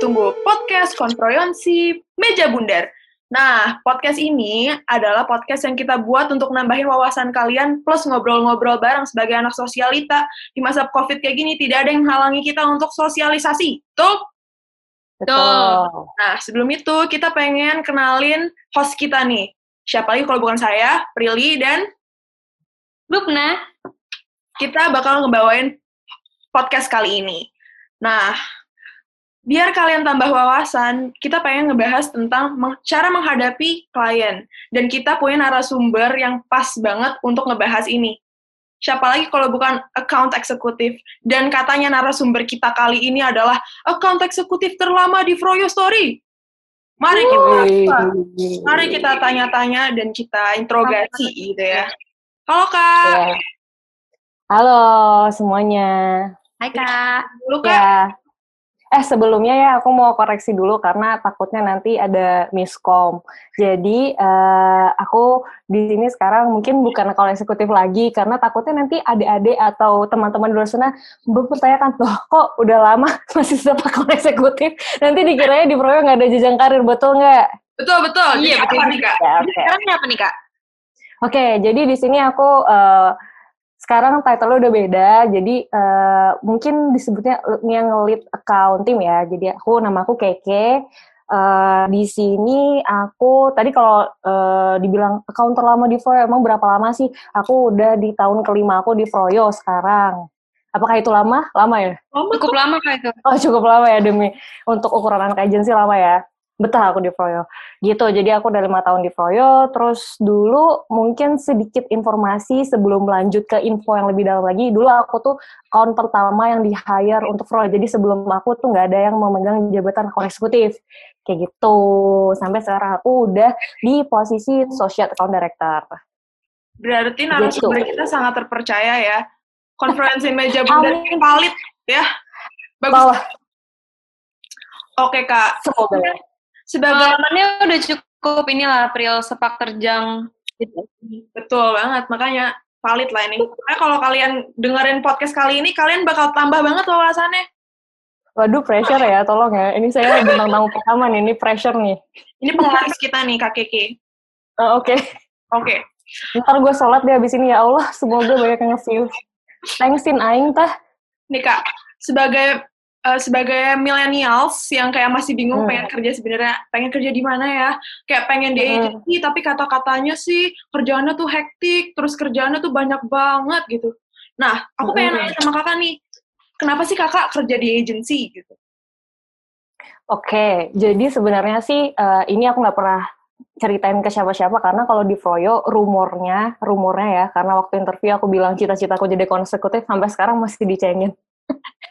Ditunggu-tunggu, podcast Konfroyonsi Meja Bundar. Nah, podcast ini adalah podcast yang kita buat untuk nambahin wawasan kalian plus ngobrol-ngobrol bareng sebagai anak sosialita. Di masa COVID kayak gini, tidak ada yang menghalangi kita untuk sosialisasi. Tuh? Betul. Nah, sebelum itu kita pengen kenalin host kita nih. Siapa lagi kalau bukan saya, Prilly, dan Lukna. kita bakal ngebawain podcast kali ini. Nah, biar kalian tambah wawasan, kita pengen ngebahas tentang meng- cara menghadapi klien. Dan kita punya narasumber yang pas banget untuk ngebahas ini. Siapa lagi kalau bukan account eksekutif. Dan katanya narasumber kita kali ini adalah account eksekutif terlama di Froyo Story. Mari kita, mari kita tanya-tanya dan kita interogasi gitu ya. Halo Kak, Ya. Halo semuanya. Hai Kak. dulu Kak. Ya. Eh sebelumnya ya aku mau koreksi dulu karena takutnya nanti ada miskom. Jadi eh, aku di sini sekarang mungkin bukan kalau eksekutif lagi karena takutnya nanti adik-adik atau teman-teman di luar sana berpertanyakan loh kok udah lama masih tetap akun eksekutif. Nanti dikiranya di Proyo nggak ada jenjang karir betul nggak? Betul, betul. Iya, apa betul. nih Kak? Ya, oke. sekarang apa nih Kak? Oke, jadi di sini aku eh, sekarang title udah beda, jadi eh, mungkin disebutnya yang lead account team ya. Jadi aku nama aku Keke. Eh, di sini aku tadi kalau eh, dibilang account terlama di Froyo emang berapa lama sih? Aku udah di tahun kelima aku di Froyo sekarang. Apakah itu lama? Lama ya? Lama Cukup lama Kak itu. Oh cukup lama ya demi untuk ukuran anak agensi lama ya. Betah aku di Froyo. Gitu, jadi aku udah lima tahun di Froyo. Terus dulu mungkin sedikit informasi sebelum lanjut ke info yang lebih dalam lagi. Dulu aku tuh account pertama yang di hire untuk Froyo. Jadi sebelum aku tuh nggak ada yang memegang jabatan account eksekutif. Kayak gitu. Sampai sekarang aku udah di posisi associate account director. Berarti narasumber Gitu. kita sangat terpercaya ya. Konferensi meja bundar valid ya. Bagus. Bawah, Oke Kak. semoga. Sebagai Pengalamannya udah cukup inilah April sepak terjang. Gitu. betul banget makanya valid lah ini. Karena kalau kalian dengerin podcast kali ini kalian bakal tambah banget wawasannya. Waduh, pressure ya, tolong ya. Ini saya bintang tamu pertama nih, ini pressure nih. Ini penglaris kita nih Kak Keke. Oh, Oke. Oke. Ntar gue sholat deh abis ini ya Allah, semoga banyak yang nge-view. Thanksin aing tah. Nih Kak, sebagai eh, sebagai millennials yang kayak masih bingung Hmm. pengen kerja sebenarnya pengen kerja di mana ya kayak pengen di Hmm. agency tapi kata-katanya sih kerjaannya tuh hektik terus kerjaannya tuh banyak banget gitu nah aku pengen Hmm. nanya sama kakak nih kenapa sih kakak kerja di agency gitu Oke, jadi sebenarnya sih eh, ini aku nggak pernah ceritain ke siapa-siapa karena kalau di Froyo rumornya, rumornya ya, karena waktu interview aku bilang cita-citaku jadi konsekutif sampai sekarang masih dicengin.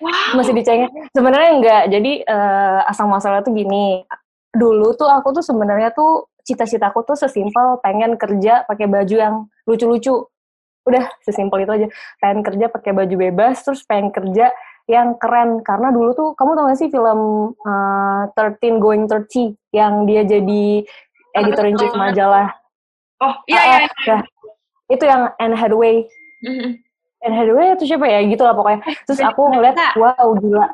Wow masih dicengin. Sebenarnya enggak. Jadi eh, asal masalah tuh gini. Dulu tuh aku tuh sebenarnya tuh cita-citaku tuh sesimpel pengen kerja pakai baju yang lucu-lucu. Udah sesimpel itu aja. Pengen kerja pakai baju bebas, terus pengen kerja yang keren. Karena dulu tuh kamu tau gak sih film 13 Going 30 yang dia jadi editor in chief majalah. oh iya Ah, iya, ah, iya. Itu yang Anne Hathaway Mhm. Anne Hathaway itu siapa ya? Gitu lah pokoknya. Terus aku ngeliat wow gila.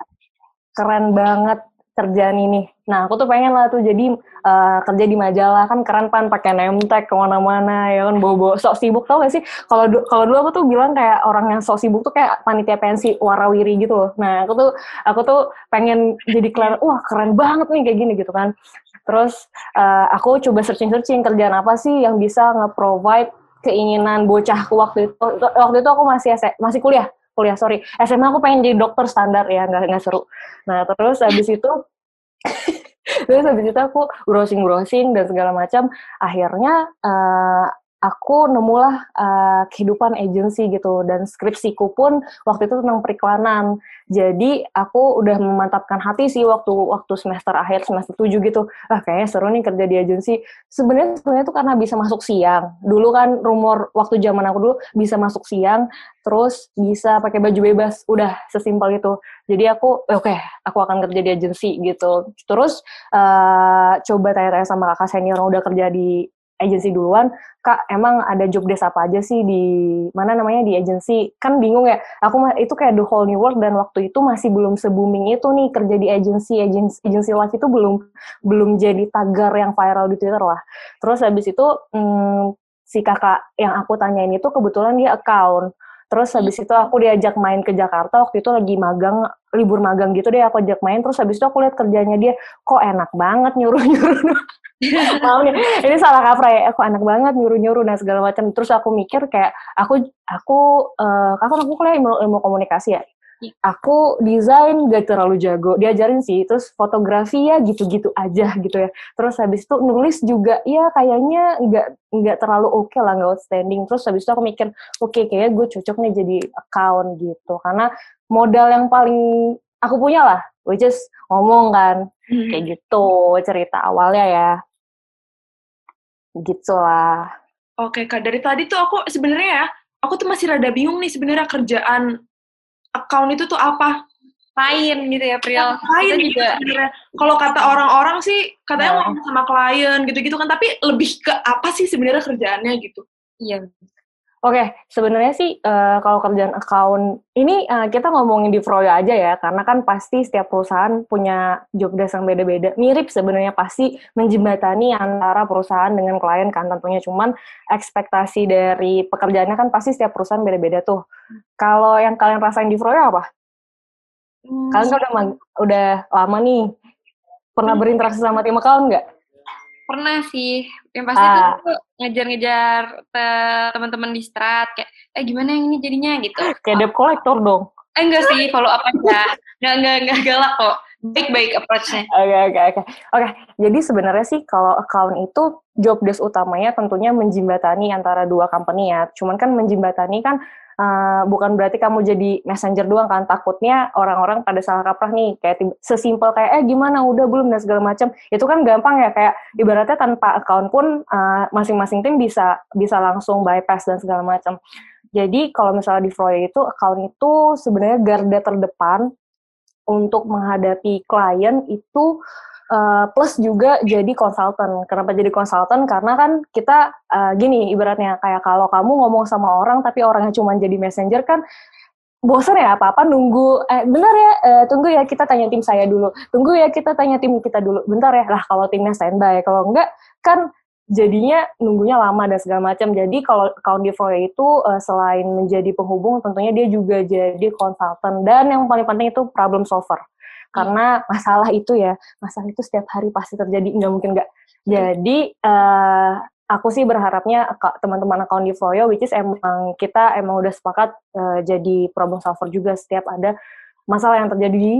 Keren banget kerjaan ini. Nah aku tuh pengen lah tuh jadi eh, kerja di majalah. Kan keren pan pakai name tag ke mana-mana ya kan? Bobo sok sibuk tau gak sih? Kalau du- kalau dulu aku tuh bilang kayak orang yang sok sibuk tuh kayak panitia pensi warawiri gitu loh. Nah aku tuh aku tuh pengen jadi keren wah keren banget nih kayak gini gitu kan. Terus eh, aku coba searching-searching kerjaan apa sih yang bisa nge-provide keinginan bocahku waktu itu waktu itu aku masih masih kuliah kuliah sorry. SMA aku pengen jadi dokter standar ya nggak nggak seru. Nah terus habis itu terus habis itu aku browsing browsing dan segala macam. Akhirnya eh, aku nemulah eh, kehidupan agensi gitu dan skripsiku pun waktu itu tentang periklanan. Jadi aku udah memantapkan hati sih waktu waktu semester akhir semester 7 gitu. Ah kayaknya seru nih kerja di agensi sebenarnya sebenarnya itu karena bisa masuk siang. Dulu kan rumor waktu zaman aku dulu bisa masuk siang terus bisa pakai baju bebas. Udah sesimpel itu. Jadi aku eh, oke aku akan kerja di agensi gitu. Terus eh, coba tanya-tanya sama kakak senior yang udah kerja di agensi duluan, kak emang ada job desk apa aja sih di mana namanya di agensi? Kan bingung ya, aku itu kayak the whole new world dan waktu itu masih belum se booming itu nih kerja di agensi agensi agensi live itu belum belum jadi tagar yang viral di Twitter lah. Terus habis itu hmm, si kakak yang aku tanyain itu kebetulan dia account. Terus habis itu aku diajak main ke Jakarta waktu itu lagi magang libur magang gitu deh aku ajak main terus habis itu aku lihat kerjanya dia kok enak banget nyuruh nyuruh Maaf nih, ini salah kaprah ya. Aku anak banget nyuruh-nyuruh dan segala macam. Terus aku mikir kayak aku aku uh, kakak aku kuliah ilmu, ilmu komunikasi ya. Aku desain gak terlalu jago, diajarin sih. Terus fotografi ya gitu-gitu aja gitu ya. Terus habis itu nulis juga ya kayaknya nggak nggak terlalu oke okay lah, nggak outstanding. Terus habis itu aku mikir, oke okay, kayaknya gue cocok nih jadi account gitu. Karena modal yang paling aku punya lah, which is ngomong kan, hmm. kayak gitu cerita awalnya ya. Gitu lah. Oke kak, dari tadi tuh aku sebenarnya ya, aku tuh masih rada bingung nih sebenarnya kerjaan account itu tuh apa? Klien gitu ya, Priel. Klien gitu juga. sebenarnya. Kalau kata orang-orang sih, katanya nah. ngomong sama klien gitu-gitu kan, tapi lebih ke apa sih sebenarnya kerjaannya gitu? Iya. Oke, okay, sebenarnya sih uh, kalau kerjaan account ini uh, kita ngomongin di Froyo aja ya, karena kan pasti setiap perusahaan punya job desk yang beda-beda. Mirip sebenarnya pasti menjembatani antara perusahaan dengan klien kan tentunya. Cuman ekspektasi dari pekerjaannya kan pasti setiap perusahaan beda-beda tuh. Kalau yang kalian rasain di Froyo apa? Hmm. Kalian kan udah udah lama nih, pernah hmm. berinteraksi sama tim account nggak? Pernah sih. Yang pasti ah. tuh ngejar-ngejar teman-teman di strat kayak eh gimana yang ini jadinya gitu. Kayak debt collector dong. Eh enggak sih, follow up aja. Enggak enggak enggak galak kok. Baik-baik approach-nya. Oke oke oke. Oke, jadi sebenarnya sih kalau account itu job desk utamanya tentunya menjembatani antara dua company ya. Cuman kan menjembatani kan uh, bukan berarti kamu jadi messenger doang kan takutnya orang-orang pada salah kaprah nih. Kayak sesimpel kayak eh gimana? Udah belum dan segala macam. Itu kan gampang ya kayak ibaratnya tanpa account pun uh, masing-masing tim bisa bisa langsung bypass dan segala macam. Jadi kalau misalnya di Froyo itu account itu sebenarnya garda terdepan untuk menghadapi klien itu uh, plus juga jadi konsultan. Kenapa jadi konsultan? Karena kan kita uh, gini ibaratnya kayak kalau kamu ngomong sama orang tapi orangnya cuma jadi messenger kan bosan ya apa-apa nunggu. Eh benar ya eh, tunggu ya kita tanya tim saya dulu. Tunggu ya kita tanya tim kita dulu. Bentar ya lah kalau timnya standby. Kalau enggak kan jadinya nunggunya lama dan segala macam. Jadi kalau account itu uh, selain menjadi penghubung tentunya dia juga jadi konsultan dan yang paling penting itu problem solver karena masalah itu ya masalah itu setiap hari pasti terjadi nggak mungkin nggak jadi uh, aku sih berharapnya teman-teman account di Floyo which is emang kita emang udah sepakat uh, jadi problem solver juga setiap ada masalah yang terjadi di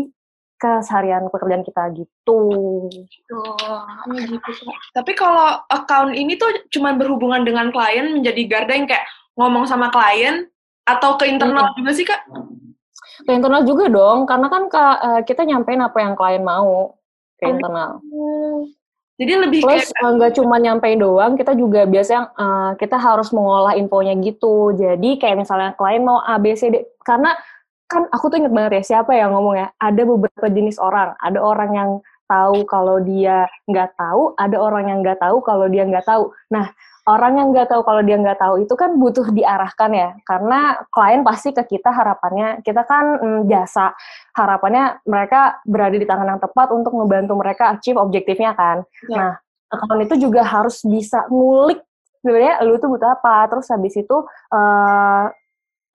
keseharian pekerjaan kita gitu. Oh, gitu. Tapi kalau account ini tuh cuma berhubungan dengan klien menjadi garda yang kayak ngomong sama klien atau ke internal hmm. juga sih kak? Ke internal juga dong karena kan uh, kita nyampein apa yang klien mau ke internal. jadi lebih plus kayak... nggak cuma nyampein doang kita juga biasanya uh, kita harus mengolah infonya gitu. Jadi kayak misalnya klien mau A B C D karena kan aku tuh inget banget ya siapa yang ngomong ya? Ada beberapa jenis orang. Ada orang yang tahu kalau dia nggak tahu ada orang yang nggak tahu kalau dia nggak tahu nah orang yang nggak tahu kalau dia nggak tahu itu kan butuh diarahkan ya karena klien pasti ke kita harapannya kita kan mm, jasa harapannya mereka berada di tangan yang tepat untuk membantu mereka achieve objektifnya kan ya. nah account itu juga harus bisa ngulik sebenarnya lu tuh butuh apa terus habis itu uh,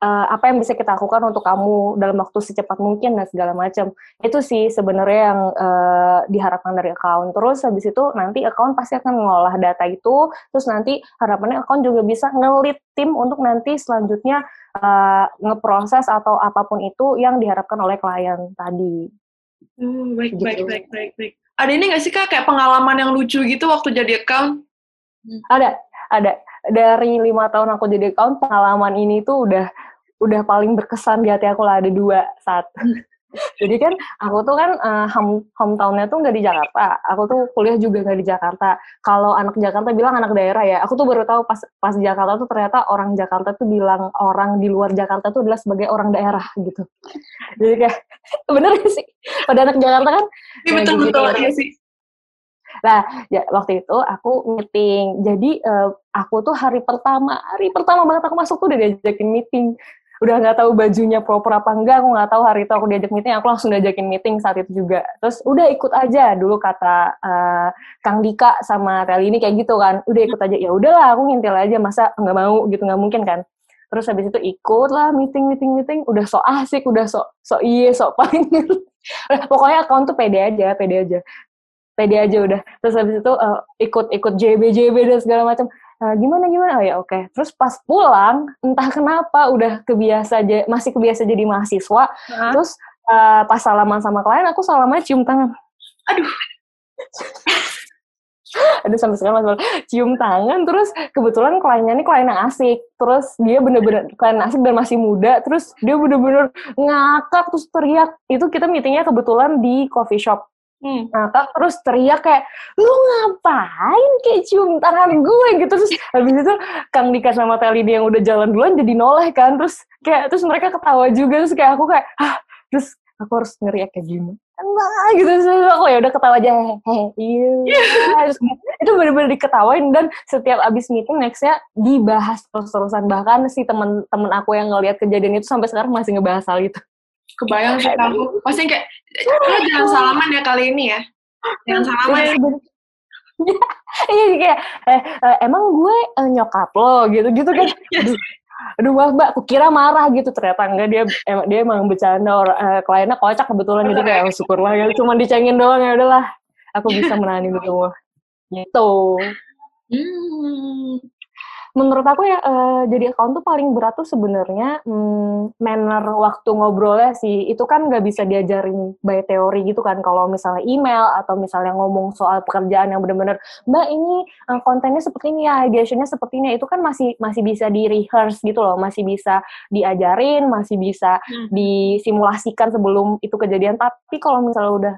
uh, apa yang bisa kita lakukan untuk kamu dalam waktu secepat mungkin dan segala macam. Itu sih sebenarnya yang uh, diharapkan dari account. Terus habis itu nanti account pasti akan mengolah data itu, terus nanti harapannya account juga bisa ngelit tim untuk nanti selanjutnya uh, ngeproses atau apa pun itu yang diharapkan oleh klien tadi. Hmm, baik, gitu. baik, baik, baik, baik. Ada ini nggak sih kak kayak pengalaman yang lucu gitu waktu jadi account? Ada, ada. Dari lima tahun aku jadi account, pengalaman ini tuh udah udah paling berkesan di hati aku lah ada dua saat. Jadi kan aku tuh kan uh, home hometownnya tuh nggak di Jakarta. Aku tuh kuliah juga nggak di Jakarta. Kalau anak Jakarta bilang anak daerah ya aku tuh baru tahu pas pas di Jakarta tuh ternyata orang Jakarta tuh bilang orang di luar Jakarta tuh adalah sebagai orang daerah gitu. Jadi kayak bener gak sih? Pada anak Jakarta kan ya, betul betul ya sih. Nah, ya, waktu itu aku meeting. Jadi uh, aku tuh hari pertama, hari pertama banget aku masuk tuh udah diajakin meeting. Udah nggak tahu bajunya proper apa enggak, aku nggak tahu hari itu aku diajak meeting, aku langsung diajakin meeting saat itu juga. Terus udah ikut aja dulu kata uh, Kang Dika sama kali ini kayak gitu kan. Udah ikut aja. Ya udahlah, aku ngintil aja masa nggak mau? Gitu nggak mungkin kan. Terus habis itu ikut lah meeting meeting meeting. Udah so asik udah so so iye so paling pokoknya account tuh pede aja pede aja. Pede aja udah. Terus habis itu uh, ikut ikut JB JB dan segala macam uh, gimana gimana? Oh ya oke. Okay. terus pas pulang entah kenapa udah kebiasa aja masih kebiasa jadi mahasiswa. Uh. terus uh, pas salaman sama klien aku salaman cium tangan. Aduh. Aduh sampai sekarang masih cium tangan terus kebetulan kliennya ini klien yang asik. Terus dia bener-bener klien asik dan masih muda. Terus dia bener-bener ngakak terus teriak. Itu kita meetingnya kebetulan di coffee shop Hmm. Ngakak terus teriak kayak lu ngapain kayak cium tangan gue? Gitu. Terus habis itu Kang Dika sama Teli yang udah jalan duluan jadi noleh kan. Terus kayak terus mereka ketawa juga. Terus kayak aku kayak ah terus aku harus ngeriak kayak gini? Enggak gitu. Terus aku ya udah ketawa aja iya. Itu benar-benar diketawain. Dan setiap abis meeting nextnya dibahas terus-terusan. Bahkan si temen-temen aku yang ngelihat kejadian itu sampai sekarang masih ngebahas hal itu kebayang sih kamu pasti kayak lo jangan salaman ya kali ini ya. Jangan salaman. ya. iya kayak eh, eh, emang gue eh, nyokap lo? gitu gitu kan aduh aduh wah mbak aku kira marah gitu. Ternyata enggak dia emang dia emang bercanda orang uh, kliennya kocak kebetulan jadi kayak oh, syukurlah ya cuma dicengin doang ya udahlah aku bisa menangani itu semua. Gitu. Hmm menurut aku ya uh, jadi account tuh paling berat tuh sebenarnya hmm, manner waktu ngobrolnya sih. Itu kan nggak bisa diajarin by teori gitu kan. Kalau misalnya email atau misalnya ngomong soal pekerjaan yang benar-benar mbak ini uh, kontennya seperti ini ya ideasinya seperti ini itu kan masih masih bisa di rehearse gitu loh. Masih bisa diajarin masih bisa hmm. disimulasikan sebelum itu kejadian. Tapi kalau misalnya udah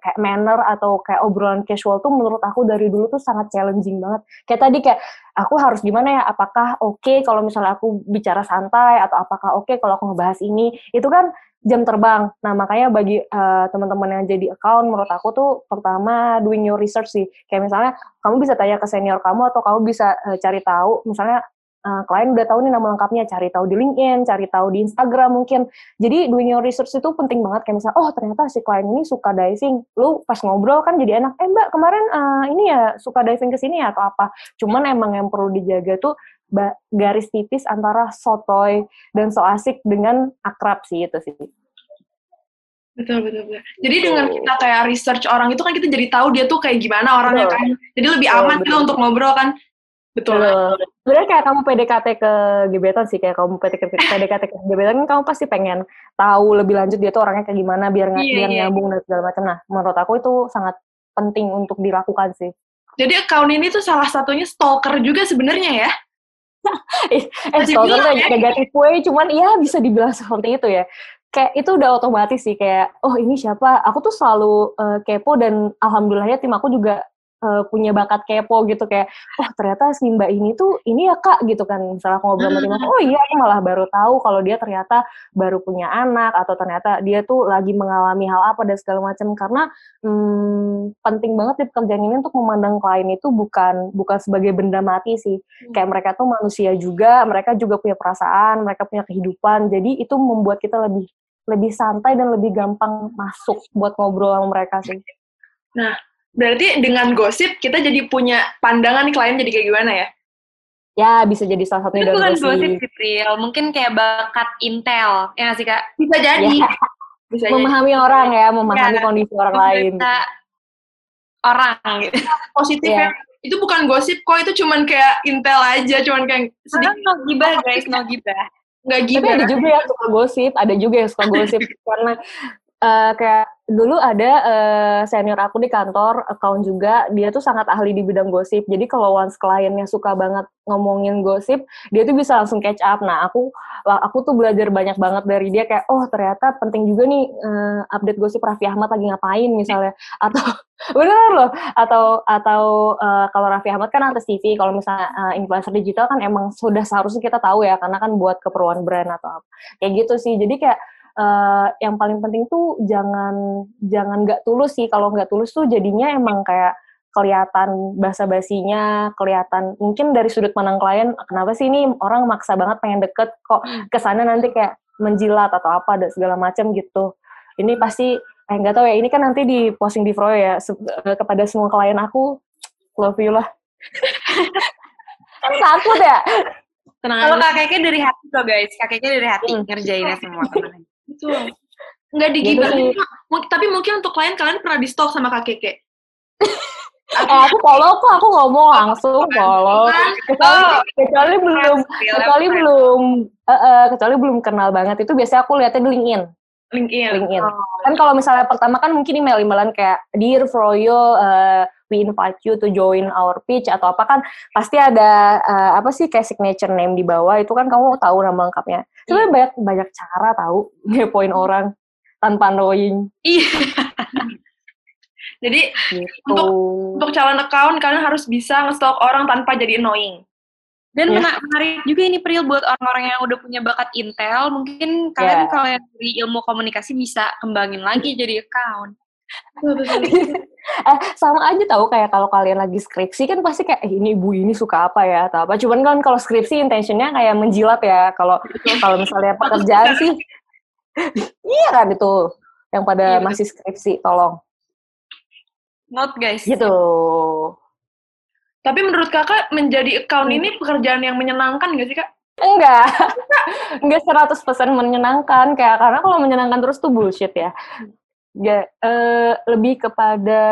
kayak manner atau kayak obrolan casual tuh menurut aku dari dulu tuh sangat challenging banget. Kayak tadi kayak aku harus gimana ya? Apakah oke okay kalau misalnya aku bicara santai atau apakah oke okay kalau aku ngebahas ini? Itu kan jam terbang. Nah, makanya bagi uh, teman-teman yang jadi account menurut aku tuh pertama doing your research sih. Kayak misalnya kamu bisa tanya ke senior kamu atau kamu bisa uh, cari tahu misalnya uh, klien udah tahu nih nama lengkapnya, cari tahu di LinkedIn, cari tahu di Instagram mungkin. Jadi doing your research itu penting banget kayak misalnya, oh ternyata si klien ini suka diving. Lu pas ngobrol kan jadi enak, eh mbak kemarin uh, ini ya suka diving ke sini ya atau apa. Cuman emang yang perlu dijaga tuh garis tipis antara sotoy dan so asik dengan akrab sih itu sih. Betul, betul, betul. Jadi dengan kita kayak research orang itu kan kita jadi tahu dia tuh kayak gimana orangnya betul. kan. Jadi lebih aman betul, kita untuk ngobrol kan. Betul. Sebenarnya kayak kamu PDKT ke gebetan sih, kayak kamu PDKT, PDKT ke gebetan kan kamu pasti pengen tahu lebih lanjut dia tuh orangnya kayak gimana biar nggak yeah, biar yeah. nyambung dan segala macam. Nah, menurut aku itu sangat penting untuk dilakukan sih. Jadi account ini tuh salah satunya stalker juga sebenarnya ya? eh, stalker tuh ya. negatif way, cuman iya bisa dibilang seperti itu ya kayak itu udah otomatis sih kayak oh ini siapa aku tuh selalu uh, kepo dan alhamdulillahnya tim aku juga uh, punya bakat kepo gitu kayak oh ternyata si mbak ini tuh ini ya kak gitu kan. Misalnya aku ngobrol sama tim oh iya aku malah baru tahu kalau dia ternyata baru punya anak atau ternyata dia tuh lagi mengalami hal apa dan segala macam. Karena hmm, penting banget di pekerjaan ini untuk memandang klien itu bukan bukan sebagai benda mati sih. Hmm. kayak mereka tuh manusia juga mereka juga punya perasaan mereka punya kehidupan. Jadi itu membuat kita lebih lebih santai dan lebih gampang masuk buat ngobrol sama mereka sih. Nah, Berarti dengan gosip kita jadi punya pandangan nih klien jadi kayak gimana ya? Ya, bisa jadi salah satunya dari gosip. gosip sih, Pril. Mungkin kayak bakat intel. Ya sih, Kak? Bisa jadi. Ya. Bisa memahami jadi. orang ya, memahami ya. kondisi orang lain. Orang gitu. Positifnya ya. itu bukan gosip kok, itu cuman kayak intel aja, cuman kayak sedikit. No gibah, guys, no gibah. Nggak gibah. Tapi ada juga yang suka gosip, ada juga yang suka gosip. karena uh, kayak dulu ada uh, senior aku di kantor account juga. Dia tuh sangat ahli di bidang gosip. Jadi kalau once kliennya suka banget ngomongin gosip dia tuh bisa langsung catch up. Nah aku aku tuh belajar banyak banget dari dia. Kayak oh ternyata penting juga nih uh, update gosip Raffi Ahmad lagi ngapain misalnya. Atau benar loh. Atau atau uh, kalau Raffi Ahmad kan artis TV kalau misalnya uh, influencer digital kan emang sudah seharusnya kita tahu ya. Karena kan buat keperluan brand atau apa. Kayak gitu sih. Jadi kayak uh, yang paling penting tuh jangan jangan nggak tulus sih kalau nggak tulus tuh jadinya emang kayak kelihatan basa-basinya, kelihatan mungkin dari sudut pandang klien, kenapa sih ini orang maksa banget pengen deket, kok ke sana nanti kayak menjilat atau apa dan segala macam gitu. Ini pasti, eh nggak tahu ya, ini kan nanti di posting di Froyo ya, se- eh, kepada semua klien aku, love you lah. kan takut ya? Tenang Kalau kakeknya dari hati kok guys, kakeknya dari hati Hmm. ngerjainnya semua. Betul. Nggak Gitu digibahin. Mung- tapi mungkin untuk klien kalian pernah di stalk sama Kak Keke. Eh, aku follow kok, aku ngomong langsung follow. Kecuali, Oh. kecuali belum, kecuali belum, eh, kecuali belum kenal banget. Itu biasanya aku lihatnya di LinkedIn. LinkedIn. LinkedIn. Oh. Kan kalau misalnya pertama kan mungkin email-emailan kayak Dear Froyo, uh, we invite you to join our pitch atau apa kan pasti ada uh, apa sih kayak signature name di bawah itu kan kamu tahu nama lengkapnya. Sebenarnya banyak banyak cara tahu ngepoin orang tanpa knowing Iya. Jadi gitu. untuk calon account kalian harus bisa nge-stalk orang tanpa jadi annoying. Dan Ya. mena- menarik juga ini Pril buat orang-orang yang udah punya bakat Intel, mungkin kalian Ya. kalau yang dari ilmu komunikasi bisa kembangin lagi jadi account. eh sama aja tahu kayak kalau kalian lagi skripsi kan pasti kayak eh, ini ibu ini suka apa ya atau apa. Cuman kan kalau skripsi intentionnya kayak menjilat ya kalau kalau misalnya pekerjaan sih iya kan itu yang pada Iya, masih skripsi tolong. Note guys. gitu. Tapi menurut kakak menjadi account Hmm. ini pekerjaan yang menyenangkan nggak sih kak? enggak. Enggak 100% menyenangkan kayak karena kalau menyenangkan terus tuh bullshit ya ya eh, lebih kepada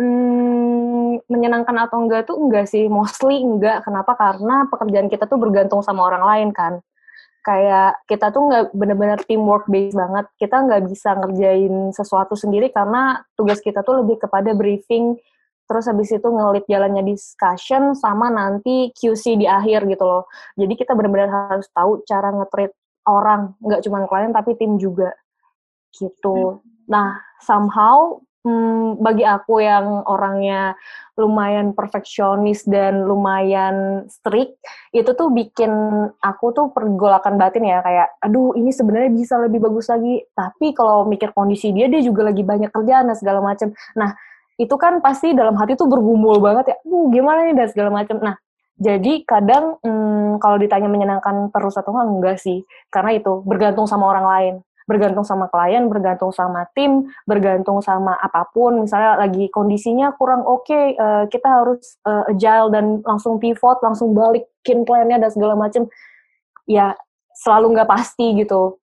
hmm, menyenangkan atau enggak tuh enggak sih. Mostly enggak. Kenapa? Karena pekerjaan kita tuh bergantung sama orang lain kan. Kayak kita tuh nggak bener-bener teamwork based banget. Kita nggak bisa ngerjain sesuatu sendiri karena tugas kita tuh lebih kepada briefing terus habis itu ngelit jalannya discussion sama nanti QC di akhir gitu loh. Jadi kita benar-benar harus tahu cara nge-treat orang. Nggak cuma klien tapi tim juga. Gitu nah somehow hmm, bagi aku yang orangnya lumayan perfeksionis dan lumayan strict itu tuh bikin aku tuh pergolakan batin ya kayak aduh ini sebenarnya bisa lebih bagus lagi. Tapi kalau mikir kondisi dia dia juga lagi banyak kerjaan dan segala macam nah itu kan pasti dalam hati tuh bergumul banget ya, uh gimana nih? dan segala macam. Nah, jadi kadang hmm, kalau ditanya menyenangkan terus atau enggak, enggak sih, karena itu bergantung sama orang lain, bergantung sama klien, bergantung sama tim, bergantung sama apa pun. Misalnya lagi kondisinya kurang oke, eh, kita harus eh, agile dan langsung pivot, langsung balikin plannya dan segala macam. Ya selalu nggak pasti gitu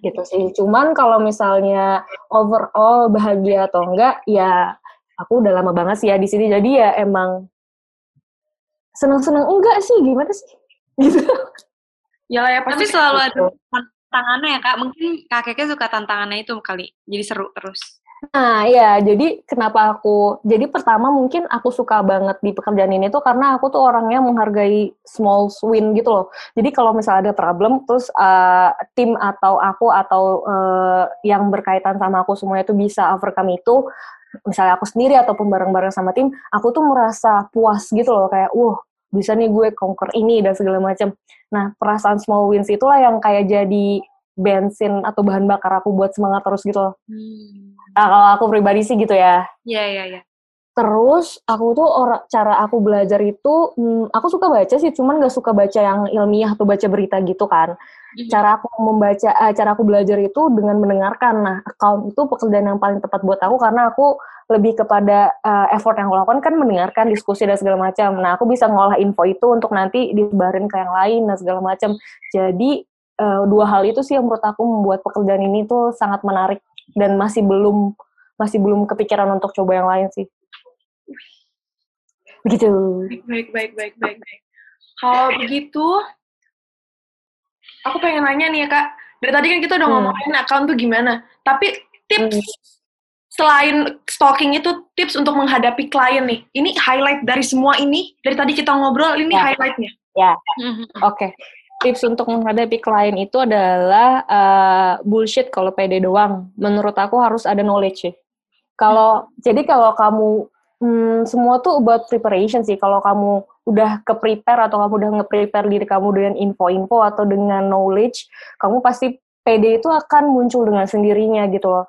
gitu sih. Cuman kalau misalnya overall bahagia atau enggak, ya aku udah lama banget sih ya di sini. Jadi ya emang senang-senang enggak sih, gimana sih? Gitu. Ya lah ya Tapi pasti selalu ada tantangannya ya kak. Mungkin kakeknya suka tantangannya itu kali. Jadi seru terus. Nah, ya, jadi kenapa aku, jadi pertama mungkin aku suka banget di pekerjaan ini tuh karena aku tuh orangnya menghargai small win gitu loh. Jadi kalau misalnya ada problem, terus uh, tim atau aku atau uh, yang berkaitan sama aku semuanya tuh bisa overcome itu, misalnya aku sendiri ataupun bareng-bareng sama tim, aku tuh merasa puas gitu loh, kayak, wah, bisa nih gue conquer ini dan segala macam. Nah, perasaan small wins itulah yang kayak jadi bensin atau bahan bakar aku buat semangat terus gitu loh. Hmm. Nah, kalau aku pribadi sih gitu ya. Iya, iya, iya. Terus aku tuh orang cara aku belajar itu, hmm, aku suka baca sih, cuman gak suka baca yang ilmiah atau baca berita gitu kan. Mhm. Cara aku membaca, eh, cara aku belajar itu dengan mendengarkan. Nah, account itu pekerjaan yang paling tepat buat aku karena aku lebih kepada eh, effort yang aku lakukan kan mendengarkan diskusi dan segala macam. Nah, aku bisa ngolah info itu untuk nanti disebarin ke yang lain dan segala macam. Jadi eh, dua hal itu sih yang menurut aku membuat pekerjaan ini tuh sangat menarik dan masih belum masih belum kepikiran untuk coba yang lain sih. Begitu. Baik, baik, baik, baik, baik. Kalau begitu, aku pengen nanya nih ya kak. Dari tadi kan kita udah Hmm. ngomongin account tuh gimana. Tapi tips Hmm. selain stalking itu tips untuk menghadapi klien nih. Ini highlight dari semua ini. Dari tadi kita ngobrol, ini Ya. highlightnya. Mhm. Oke. Tips untuk menghadapi klien itu adalah uh, bullshit kalau pede doang. Menurut aku harus ada knowledge sih. Kalau jadi kalau kamu hmm, semua tuh about preparation sih. Kalau kamu udah ke prepare atau kamu udah nge-prepare diri kamu dengan info-info atau dengan knowledge, kamu pasti PD itu akan muncul dengan sendirinya gitu loh.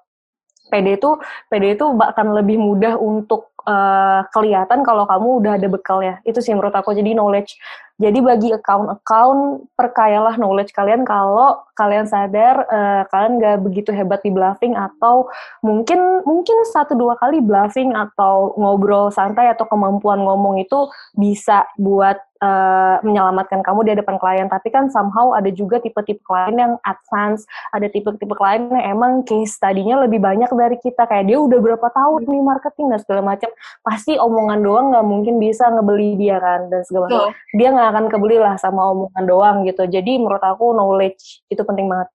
PD itu PD itu bahkan lebih mudah untuk uh, kelihatan kalau kamu udah ada bekalnya. Itu sih menurut aku. Jadi knowledge. Jadi bagi account-account perkayalah knowledge kalian kalau kalian sadar uh, kalian nggak begitu hebat di bluffing atau mungkin mungkin satu dua kali bluffing atau ngobrol santai atau kemampuan ngomong itu bisa buat uh, menyelamatkan kamu di depan klien. Tapi kan somehow ada juga tipe-tipe klien yang advance, ada tipe-tipe klien yang emang case tadinya lebih banyak dari kita. Kayak dia udah berapa tahun nih marketing dan segala macam. Pasti omongan doang nggak mungkin bisa ngebeli dia kan dan segala macam. Dia nggak akan kebeli lah sama omongan doang gitu. Jadi menurut aku knowledge itu penting banget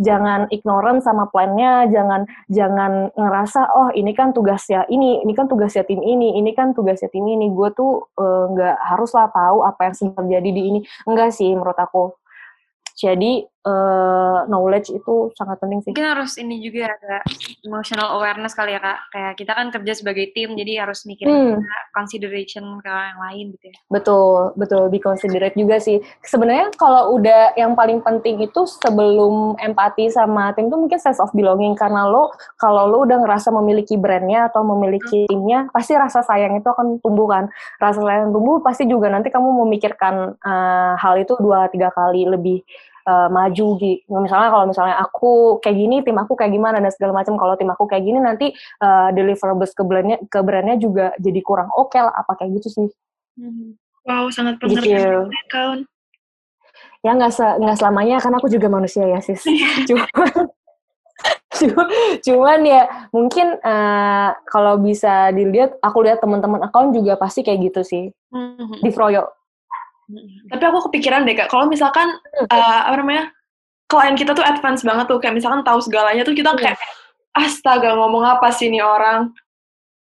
jangan ignorant sama plannya, jangan jangan ngerasa oh ini kan tugasnya ini, ini kan tugasnya tim ini, ini kan tugasnya tim ini. Gue tuh eh, nggak uh, haruslah tahu apa yang sedang terjadi di ini. Enggak sih menurut aku. Jadi uh, knowledge itu sangat penting sih. Mungkin harus ini juga ada emotional awareness kali ya kak. Kayak kita kan kerja sebagai tim, jadi harus mikirin hmm. consideration ke orang yang lain gitu ya. Betul, betul. Be considerate juga sih. Sebenarnya kalau udah yang paling penting itu sebelum empati sama tim itu mungkin sense of belonging. Karena lo, kalau lo udah ngerasa memiliki brandnya atau memiliki hmm. timnya, pasti rasa sayang itu akan tumbuh kan. Rasa sayang tumbuh pasti juga nanti kamu memikirkan uh, hal itu dua tiga kali lebih uh, maju gitu. Misalnya kalau misalnya aku kayak gini, tim aku kayak gimana dan segala macam. Kalau tim aku kayak gini nanti uh, deliverables ke brandnya ke brandnya juga jadi kurang oke okay lah. Apa kayak gitu sih? Hmm. Wow, sangat pengertian gitu. kawan. Ya nggak se nggak selamanya kan aku juga manusia ya sis. Cuma cuman ya mungkin uh, kalau bisa dilihat aku lihat teman-teman account juga pasti kayak gitu sih mm-hmm. di Froyo tapi aku kepikiran deh kak, kalau misalkan uh, apa namanya klien kita tuh advance banget tuh, kayak misalkan tahu segalanya tuh kita kayak astaga ngomong apa sih ini orang,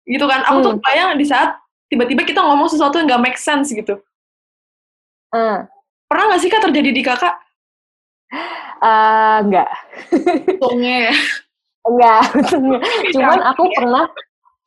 gitu kan? Aku tuh bayang di saat tiba-tiba kita ngomong sesuatu yang gak make sense gitu. Hmm. Pernah gak sih kak terjadi di kakak? Uh, enggak. Untungnya ya. Enggak, Cuman aku pernah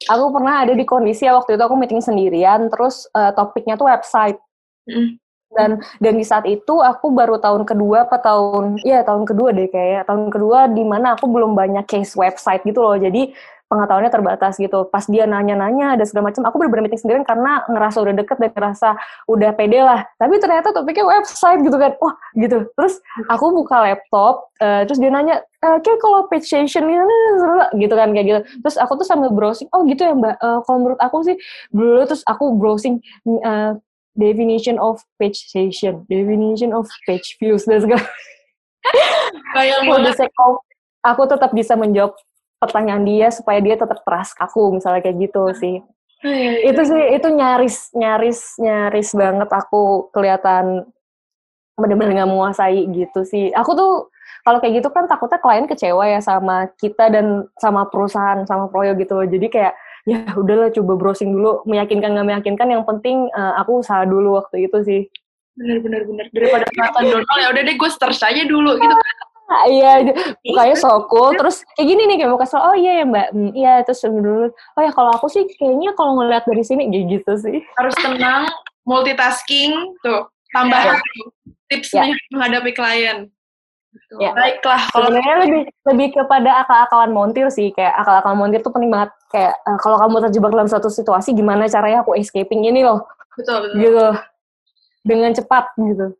aku pernah ada di kondisi ya waktu itu aku meeting sendirian, terus uh, topiknya tuh website. Mm dan dan di saat itu aku baru tahun kedua apa tahun ya tahun kedua deh kayak tahun kedua di mana aku belum banyak case website gitu loh. Jadi pengetahuannya terbatas gitu. Pas dia nanya-nanya ada segala macam aku bener-bener meeting sendirian karena ngerasa udah deket dan ngerasa udah pede lah. Tapi ternyata topiknya website gitu kan. Wah gitu. Terus aku buka laptop uh, terus dia nanya e, kayak kalau page session ini gitu kan kayak gitu. Terus aku tuh sambil browsing oh gitu ya mbak. Uh, kalau menurut aku sih dulu terus aku browsing uh, definition of page session, definition of page views dan segala. Kayak of, aku tetap bisa menjawab pertanyaan dia supaya dia tetap trust aku misalnya kayak gitu sih. Iya, iya. Itu sih itu nyaris nyaris nyaris banget aku kelihatan benar-benar nggak menguasai gitu sih. Aku tuh kalau kayak gitu kan takutnya klien kecewa ya sama kita dan sama perusahaan sama proyek gitu loh. Jadi kayak ya udahlah coba browsing dulu meyakinkan nggak meyakinkan yang penting uh, aku usaha dulu waktu itu sih bener bener bener daripada kelihatan Donald ya udah deh gue search aja dulu gitu Ah, iya, mukanya so cool. Terus kayak gini nih, kayak mau oh iya ya mbak, hmm, iya terus dulu, oh ya kalau aku sih kayaknya kalau ngeliat dari sini kayak gitu sih. Harus tenang, multitasking, tuh tambah ya. tipsnya ya. menghadapi klien. Ya. Baiklah, kalau sebenarnya lebih lebih kepada akal-akalan montir sih, kayak akal-akalan montir tuh penting banget. Kayak uh, kalau kamu terjebak dalam suatu situasi, gimana caranya aku escaping ini loh? Betul betul. Gitu, dengan cepat gitu.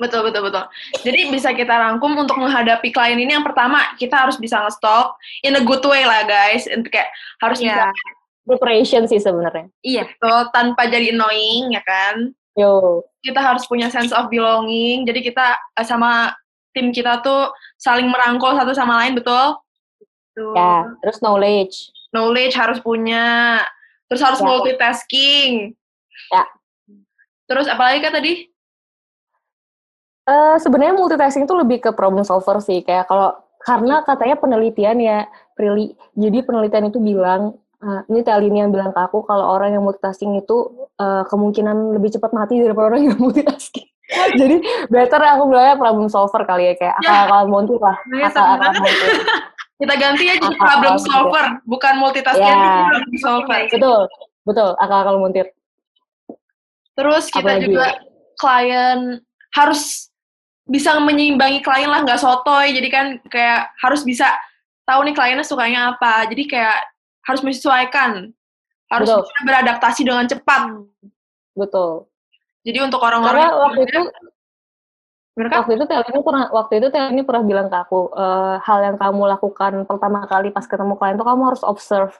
Betul betul betul. Jadi bisa kita rangkum untuk menghadapi klien ini yang pertama kita harus bisa nge-stop in a good way lah guys. Untuk kayak harus yeah. bisa preparation sih sebenarnya. Iya. Betul, tanpa jadi annoying ya kan. Yo. Kita harus punya sense of belonging. Jadi kita eh, sama tim kita tuh saling merangkul satu sama lain, betul? Tuh. Ya, terus knowledge. Knowledge harus punya. Terus harus ya. multitasking. Ya. Terus apalagi kan tadi? Uh, Sebenarnya multitasking itu lebih ke problem solver sih. Kayak kalau karena katanya penelitian ya, Prilly. Jadi penelitian itu bilang Uh, ini Telini yang bilang ke aku kalau orang yang multitasking itu uh, kemungkinan lebih cepat mati daripada orang yang multitasking. Jadi better aku bilangnya problem solver kali ya kayak ya. akal-akal montir lah. Nah, akal-akal montir. Kita ganti aja jadi problem solver, bukan multitasking, ya. problem solver. Betul, betul, akal-akal montir. Terus kita Apalagi? juga klien harus bisa menyeimbangi klien lah, nggak sotoy. Jadi kan kayak harus bisa tahu nih kliennya sukanya apa. Jadi kayak harus menyesuaikan, harus Betul. bisa beradaptasi dengan cepat. Betul. Jadi untuk orang-orang Karena waktu itu Bener kan? waktu itu Tel ini pernah waktu itu Tel ini pernah bilang ke aku eh, hal yang kamu lakukan pertama kali pas ketemu klien itu kamu harus observe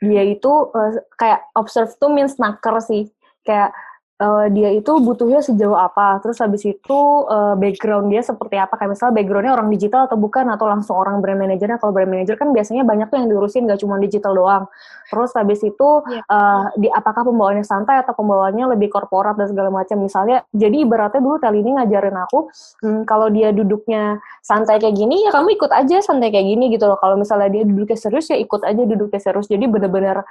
dia itu eh, kayak observe tuh means naker sih kayak eh, dia itu butuhnya sejauh apa? Terus habis itu eh, background dia seperti apa? Kayak misalnya backgroundnya orang digital atau bukan? Atau langsung orang brand manajernya kalau brand manager kan biasanya banyak tuh yang diurusin gak cuma digital doang. Terus habis itu Iya. eh, di apakah pembawaannya santai atau pembawaannya lebih korporat dan segala macam? Misalnya jadi ibaratnya dulu Tel ini ngajarin aku hmm, kalau dia duduknya santai kayak gini ya kamu ikut aja santai kayak gini gitu loh. Kalau misalnya dia duduknya serius ya ikut aja duduknya serius. Jadi bener-bener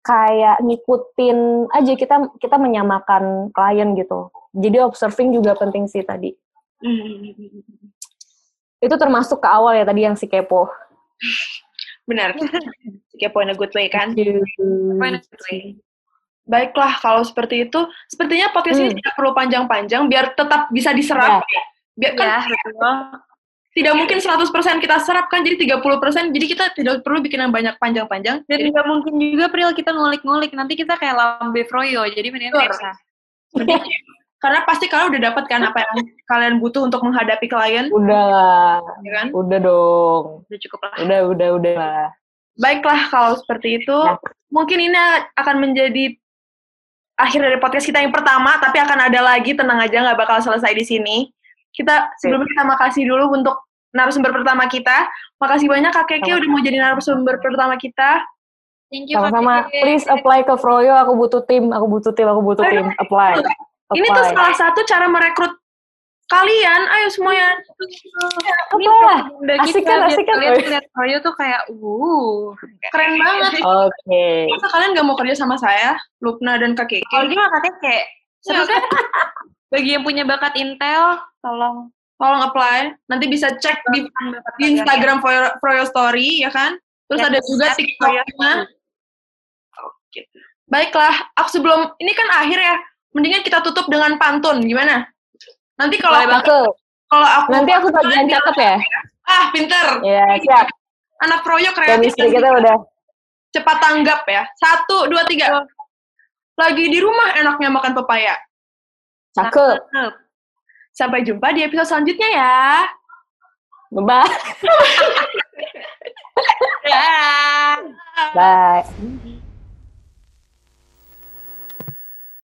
kayak ngikutin aja kita kita menyamakan klien gitu jadi observing juga penting sih tadi Hmm, itu termasuk ke awal ya tadi yang si kepo benar. Kepo in a good way kan? Fine, anyway. Baiklah, kalau seperti itu, sepertinya podcast ini Hmm. tidak perlu panjang-panjang biar tetap bisa diserap. Biar kan Ya, betul. Tidak mungkin 100% kita serap kan, jadi 30%, jadi kita tidak perlu bikin yang banyak panjang-panjang. Dan Jadi, nggak mungkin juga Pril kita ngulik-ngulik. Nanti kita kayak lambe froyo. Jadi mendingan mending- karena pasti kalian udah dapat kan apa yang kalian butuh untuk menghadapi klien, udah lah ya kan? udah dong Udah cukup lah. udah udah udah lah Baiklah, kalau seperti itu, Ya. mungkin ini akan menjadi akhir dari podcast kita yang pertama, tapi akan ada lagi, tenang aja, nggak bakal selesai di sini. Kita, sebelumnya kita makasih dulu untuk narasumber pertama kita. Makasih banyak Kak Keke udah mau jadi narasumber pertama kita. Thank you, Kak sama-sama Keke. please apply ke Froyo aku butuh tim aku butuh tim aku butuh tim apply Ini tuh Apply. salah satu cara merekrut kalian. Ayo semuanya. Ini Apa? Udah Asik kan, asik kan? Kalian lihat froyo tuh kayak, uh. Keren banget. oke Masa kalian nggak mau kerja sama saya, Lupna dan Kak Keke? Kalau gimana katanya kayak, seru kan? Bagi yang punya bakat Intel, tolong. Tolong apply. Nanti bisa cek di, di Instagram Froyo, Froyo Story, ya kan? Terus Ya, ada juga ya, TikToknya. Oke. Baiklah, aku sebelum ini kan akhir ya, mendingan kita tutup dengan pantun, gimana? Nanti kalau Boleh aku, Cakep. kalau aku nanti aku bagian cakep ya ah pinter, ya siap anak proyek kreatif chemistry kita udah cepat tanggap ya. Satu, dua, tiga. Lagi di rumah enaknya makan pepaya. cakep Sampai jumpa di episode selanjutnya ya. bye Ya. bye